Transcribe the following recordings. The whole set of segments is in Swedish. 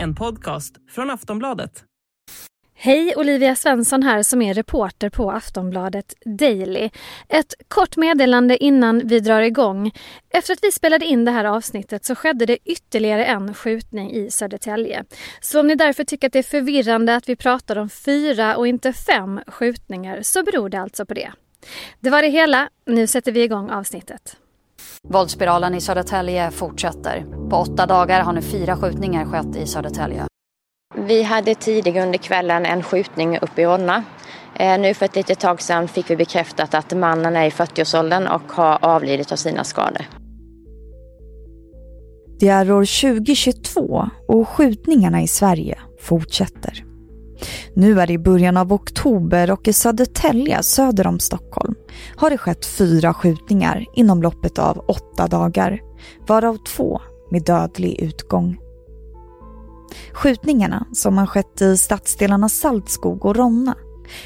En podcast från Aftonbladet. Hej, Olivia Svensson här som är reporter på Aftonbladet Daily. Ett kort meddelande innan vi drar igång. Efter att vi spelade in det här avsnittet så skedde det ytterligare en skjutning i Södertälje. Så om ni därför tycker att det är förvirrande att vi pratar om fyra och inte fem skjutningar så beror det alltså på det. Det var det hela. Nu sätter vi igång avsnittet. Våldsspiralen i Södertälje fortsätter. På åtta dagar har nu fyra skjutningar skett i Södertälje. Vi hade tidigare under kvällen en skjutning uppe i Ronna. Eh, nu för ett litet tag sedan fick vi bekräftat att mannen är i 40-årsåldern och har avlidit av sina skador. Det är år 2022 och skjutningarna i Sverige fortsätter. Nu är det i början av oktober och i Södertälje söder om Stockholm har det skett fyra skjutningar inom loppet av åtta dagar, varav två med dödlig utgång. Skjutningarna, som har skett i stadsdelarna Saltskog och Ronna,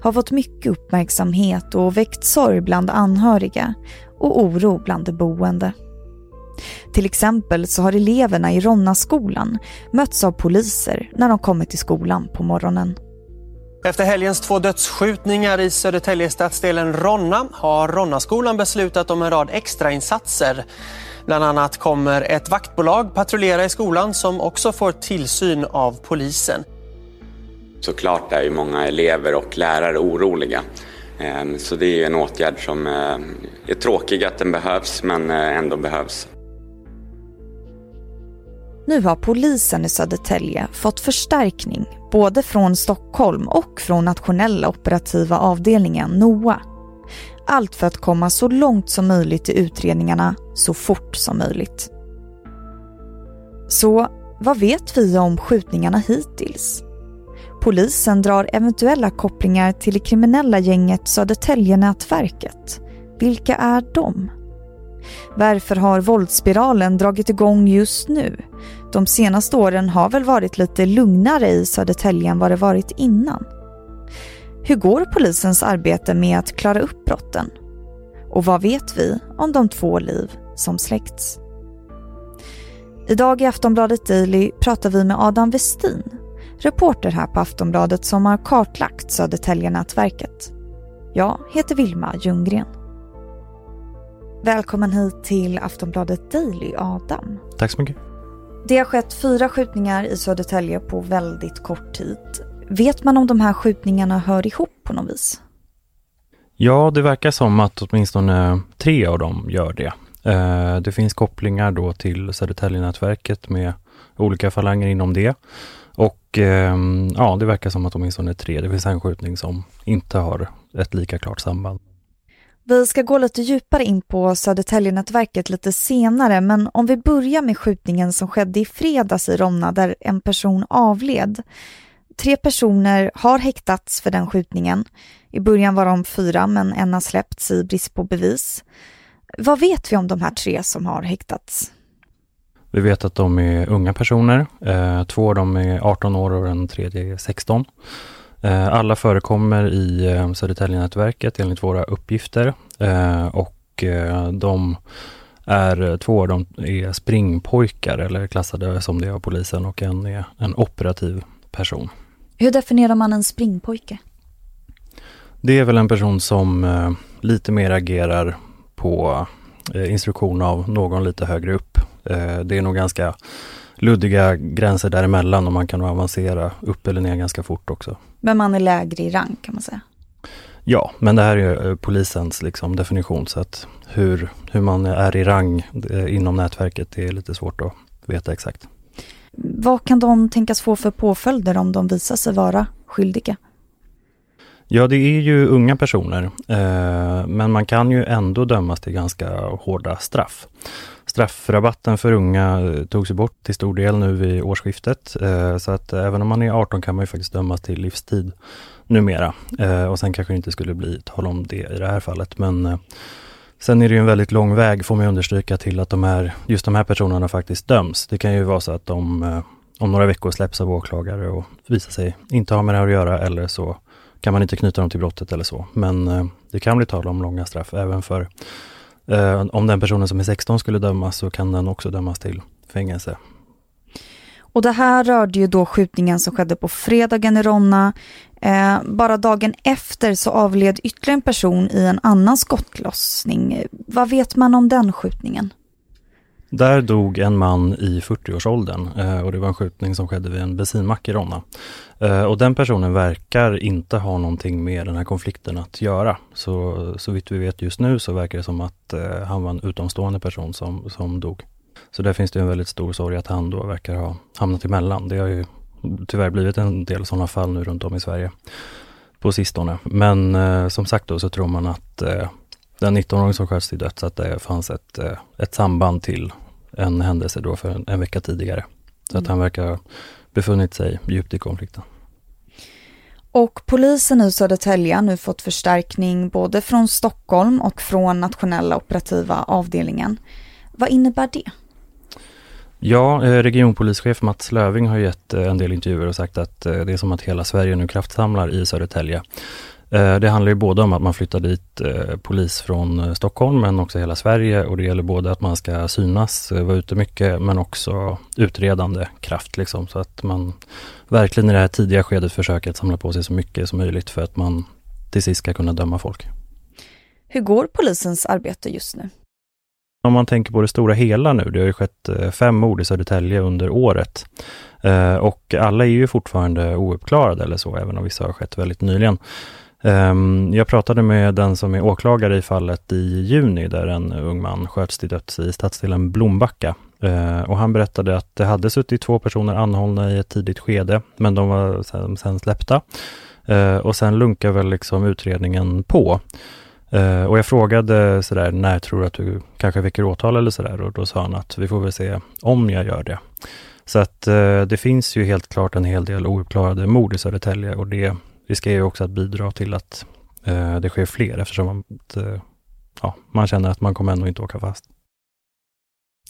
har fått mycket uppmärksamhet och väckt sorg bland anhöriga och oro bland de boende. Till exempel så har eleverna i Ronnaskolan mötts av poliser när de kommit till skolan på morgonen. Efter helgens två dödsskjutningar i Södertälje stadsdelen Ronna har Ronnaskolan beslutat om en rad extrainsatser. Bland annat kommer ett vaktbolag patrullera i skolan som också får tillsyn av polisen. Såklart är ju många elever och lärare oroliga. Ehm, så det är en åtgärd som eh, är tråkig att den behövs men eh, ändå behövs. Nu har polisen i Södertälje fått förstärkning både från Stockholm och från nationella operativa avdelningen NOA. Allt för att komma så långt som möjligt i utredningarna så fort som möjligt. Så vad vet vi om skjutningarna hittills? Polisen drar eventuella kopplingar till det kriminella gänget Södertäljenätverket. Vilka är de? Varför har våldsspiralen dragit igång just nu? De senaste åren har väl varit lite lugnare i Södertälje än vad det varit innan. Hur går polisens arbete med att klara upp brotten? Och vad vet vi om de två liv som släckts? Idag i Aftonbladet Daily pratar vi med Adam Westin, reporter här på Aftonbladet som har kartlagt Södertäljenätverket. Jag heter Vilma Ljunggren. Välkommen hit till Aftonbladet Daily, Adam. Tack så mycket. Det har skett fyra skjutningar i Södertälje på väldigt kort tid. Vet man om de här skjutningarna hör ihop på något vis? Ja, det verkar som att åtminstone tre av dem gör det. Eh, det finns kopplingar då till Södertäljenätverket med olika falanger inom det. Och ehm, ja, det verkar som att åtminstone tre. Det finns en skjutning som inte har ett lika klart samband. Vi ska gå lite djupare in på Södertäljenätverket lite senare, men om vi börjar med skjutningen som skedde i fredags i Ronna där en person avled. Tre personer har häktats för den skjutningen. I början var de fyra, men en har släppts i brist på bevis. Vad vet vi om de här tre som har häktats? Vi vet att de är unga personer. Eh, två av dem är 18 år och den tredje är 16. Eh, alla förekommer i eh, Södertäljenätverket enligt våra uppgifter och de är, två av dem är springpojkar eller klassade som det av polisen och en är en operativ person. Hur definierar man en springpojke? Det är väl en person som eh, lite mer agerar på eh, instruktion av någon lite högre upp. Eh, det är nog ganska luddiga gränser däremellan och man kan avancera upp eller ner ganska fort också. Men man är lägre i rang kan man säga? Ja, men det här är ju polisens liksom definition så att hur, hur man är i rang inom nätverket det är lite svårt att veta exakt. Vad kan de tänkas få för påföljder om de visar sig vara skyldiga? Ja, det är ju unga personer, eh, men man kan ju ändå dömas till ganska hårda straff. Straffrabatten för unga eh, togs ju bort till stor del nu vid årsskiftet, eh, så att eh, även om man är 18 kan man ju faktiskt dömas till livstid numera. Och sen kanske det inte skulle bli tal om det i det här fallet, men Sen är det ju en väldigt lång väg, får man understryka, till att de här, just de här personerna faktiskt döms. Det kan ju vara så att de om några veckor släpps av åklagare och visar sig inte ha med det här att göra eller så kan man inte knyta dem till brottet eller så. Men det kan bli tal om långa straff även för eh, om den personen som är 16 skulle dömas så kan den också dömas till fängelse. Och det här rörde ju då skjutningen som skedde på fredagen i Ronna. Eh, bara dagen efter så avled ytterligare en person i en annan skottlossning. Eh, vad vet man om den skjutningen? Där dog en man i 40-årsåldern eh, och det var en skjutning som skedde vid en bensinmack i Ronna. Eh, och den personen verkar inte ha någonting med den här konflikten att göra. Så, så vitt vi vet just nu så verkar det som att eh, han var en utomstående person som, som dog. Så där finns det en väldigt stor sorg att han då verkar ha hamnat emellan. Det har ju tyvärr blivit en del sådana fall nu runt om i Sverige på sistone. Men som sagt då så tror man att den 19-åring som sköts till döds, att det fanns ett, eh, ett samband till en händelse då för en, en vecka tidigare. Så mm. att han verkar ha befunnit sig djupt i konflikten. Och polisen i Södertälje har nu fått förstärkning både från Stockholm och från nationella operativa avdelningen. Vad innebär det? Ja, eh, regionpolischef Mats Löving har gett eh, en del intervjuer och sagt att det är som att hela Sverige nu kraftsamlar i Södertälje. Eh, det handlar ju både om att man flyttar dit eh, polis från eh, Stockholm men också hela Sverige och det gäller både att man ska synas, vara ute mycket men också utredande kraft liksom så att man verkligen i det här tidiga skedet försöker att samla på sig så mycket som möjligt för att man till sist ska kunna döma folk. Hur går polisens arbete just nu? Om man tänker på det stora hela nu, det har ju skett fem mord i Södertälje under året. Och alla är ju fortfarande ouppklarade eller så, även om vissa har skett väldigt nyligen. Ehm, jag pratade med den som är åklagare i fallet i juni där en ung man sköts till döds i stadsdelen Blombacka. Ehm, och han berättade att det hade suttit två personer anhållna i ett tidigt skede, men de var sen, sen släppta. Ehm, och sen lunkar väl liksom utredningen på. och jag frågade sådär, när tror du att du kanske väcker åtal eller sådär? Och då sa han att vi får väl se om jag gör det. Så att eh, det finns ju helt klart en hel del ouppklarade mord i Södertälje och det riskerar ju också att bidra till att eh, det sker fler eftersom man, eh, ja, man känner att man kommer ändå inte åka fast.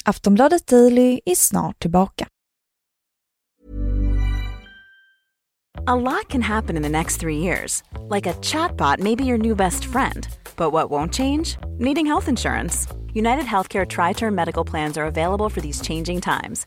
Aftonbladet Daily är snart tillbaka. A lot can happen in the next three years. Like a chatbot may be your new best friend. But what won't change? Needing health insurance. United Healthcare Tri Term Medical Plans are available for these changing times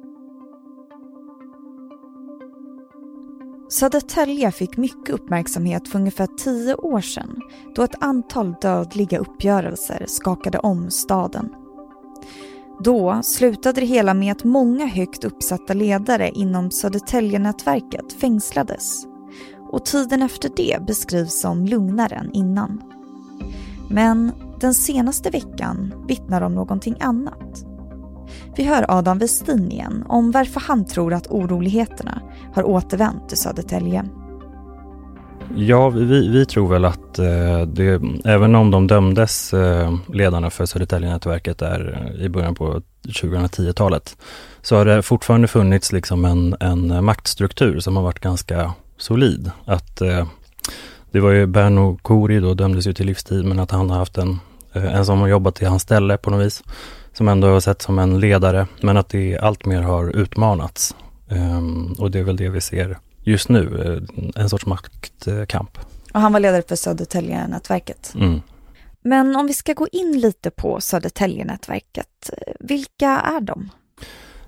Södertälje fick mycket uppmärksamhet för ungefär tio år sedan då ett antal dödliga uppgörelser skakade om staden. Då slutade det hela med att många högt uppsatta ledare inom Södertäljenätverket fängslades och tiden efter det beskrivs som lugnare än innan. Men den senaste veckan vittnar om någonting annat. Vi hör Adam Westin igen om varför han tror att oroligheterna har återvänt till Södertälje. Ja, vi, vi tror väl att eh, det, även om de dömdes, eh, ledarna för Södertäljenätverket där eh, i början på 2010-talet, så har det fortfarande funnits liksom en, en eh, maktstruktur som har varit ganska solid. Att eh, det var ju Berno Kori då dömdes ju till livstid, men att han har haft en, eh, en som har jobbat i hans ställe på något vis som ändå har sett som en ledare, men att det allt mer har utmanats. Um, och det är väl det vi ser just nu, eh, en sorts maktkamp. Och han var ledare för Södertäljenätverket. Mm. Men om vi ska gå in lite på Södertäljenätverket, vilka är de?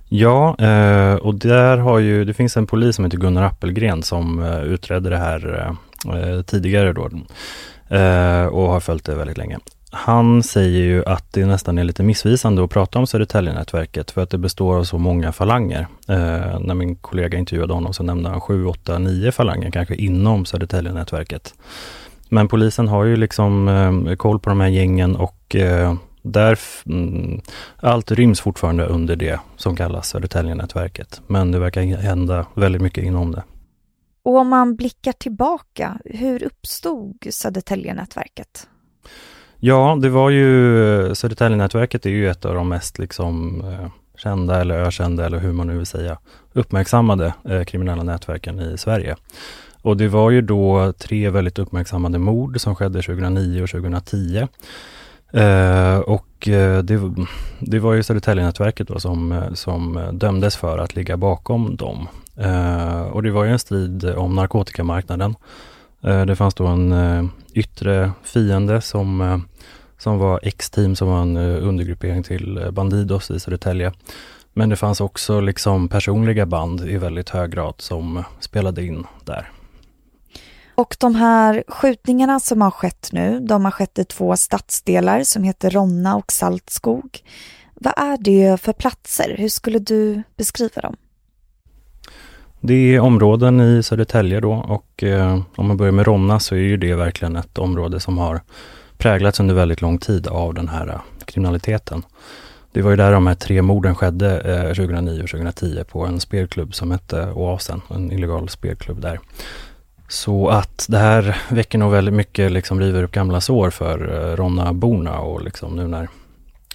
Ja, eh, och där har ju, det finns en polis som heter Gunnar Appelgren som eh, utredde det här tidigare då och har följt det väldigt länge. Han säger ju att det nästan är lite missvisande att prata om Södertäljenätverket för att det består av så många falanger. Eh, när min kollega intervjuade honom så nämnde han sju, åtta, nio falanger kanske inom Södertäljenätverket. Men polisen har ju liksom eh, koll på de här gängen och eh, där, mm, allt ryms fortfarande under det som kallas Södertäljenätverket. Men det verkar hända väldigt mycket inom det. Och om man blickar tillbaka, hur uppstod Södertäljenätverket? Ja, det var ju eh, Södertäljenätverket är ju ett av de mest liksom eh, kända eller ökända eller hur man nu vill säga uppmärksammade eh, kriminella nätverken i Sverige. Och det var ju då tre väldigt uppmärksammade mord som skedde 2009 och 2010. Eh, och eh, det, det, var ju Södertäljenätverket då som, som dömdes för att ligga bakom dem. Eh, och det var ju en strid om narkotikamarknaden. Eh, det fanns då en eh, yttre fiende som, eh, som var X-team, som var en undergruppering till Bandidos i Södertälje. Men det fanns också liksom personliga band i väldigt hög grad som spelade in där. Och de här skjutningarna som har skett nu, de har skett i två stadsdelar som heter Ronna och Saltskog. Vad är det för platser? Hur skulle du beskriva dem? Det är områden i Södertälje då och eh, om man börjar med Ronna så är ju det verkligen ett område som har präglats under väldigt lång tid av den här eh, kriminaliteten. Det var ju där de här tre morden skedde eh, 2009 och 2010 på en spelklubb som hette Oasen, en illegal spelklubb där. Så att det här väcker nog väldigt mycket, liksom river upp gamla sår för eh, Ronna-borna och liksom nu när,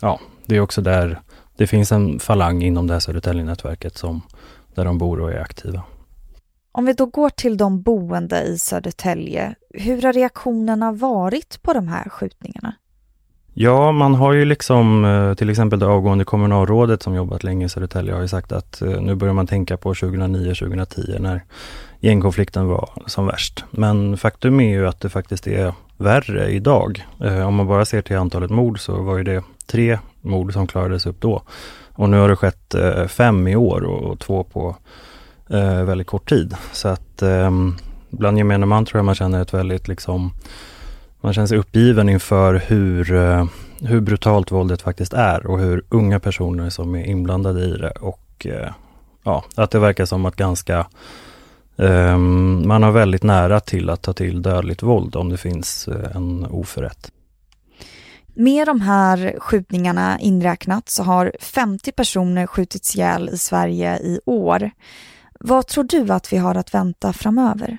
ja, det är också där det finns en falang inom det här Södertälje-nätverket som, där de bor och är aktiva. Om vi då går till de boende i Södertälje, hur har reaktionerna varit på de här skjutningarna? Ja, man har ju liksom eh, till exempel det avgående kommunalrådet som jobbat länge i Södertälje har ju sagt att eh, nu börjar man tänka på 2009-2010 när gängkonflikten var som värst. Men faktum är ju att det faktiskt är värre idag. Eh, om man bara ser till antalet mord så var ju det tre mord som klarades upp då. Och nu har det skett eh, fem i år och två på eh, väldigt kort tid. Så att ehm, bland gemene man tror jag man känner ett väldigt liksom man känner sig uppgiven inför hur, eh, hur brutalt våldet faktiskt är och hur unga personer som är inblandade i det och eh, ja, att det verkar som att ganska um, man har väldigt nära till att ta till dödligt våld om det finns eh, en oförrätt. Med de här skjutningarna inräknat så har 50 personer skjutits ihjäl i Sverige i år. Vad tror du att vi har att vänta framöver?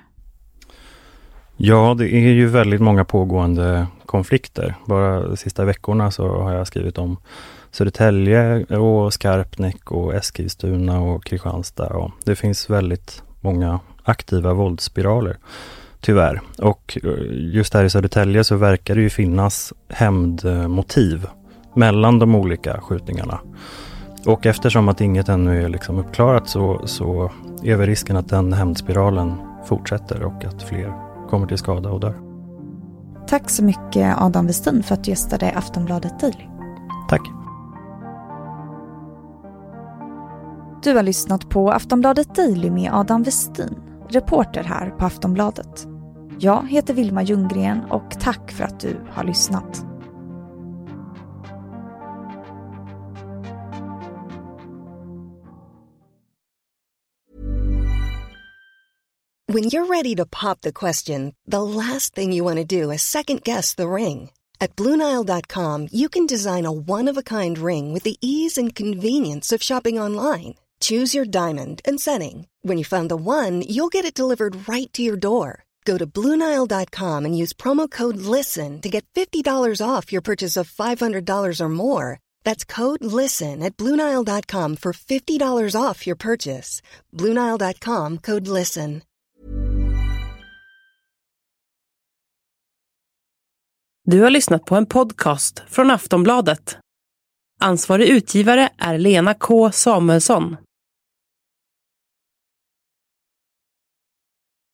Ja, det är ju väldigt många pågående konflikter. Bara de sista veckorna så har jag skrivit om Södertälje och Skarpnäck och Eskilstuna och Kristianstad. Och det finns väldigt många aktiva våldsspiraler, tyvärr. Och eh, just här i Södertälje så verkar det ju finnas hämndmotiv mellan de olika skjutningarna. Och eftersom att inget ännu är liksom uppklarat så, så är väl risken att den hämndspiralen fortsätter och att fler kommer till skada och dör. Tack så mycket Adam Westin för att du gästade Aftonbladet Daily. Tack. Du har lyssnat på Aftonbladet Daily med Adam Westin, reporter här på Aftonbladet. Jag heter Vilma Ljunggren och tack för att du har lyssnat. When you're ready to pop the question, the last thing you want to do is second guess the ring. At Bluenile.com you can design a one-of-a-kind ring with the ease and convenience of shopping online. Choose your diamond and setting. When you find the one, you'll get it delivered right to your door. Go to Bluenile.com and use promo code LISTEN to get $50 off your purchase of $500 or more. That's code LISTEN at Bluenile.com for $50 off your purchase. Bluenile.com code LISTEN. Du har lyssnat på en podcast från Aftonbladet. Ansvarig utgivare är Lena K Samuelsson.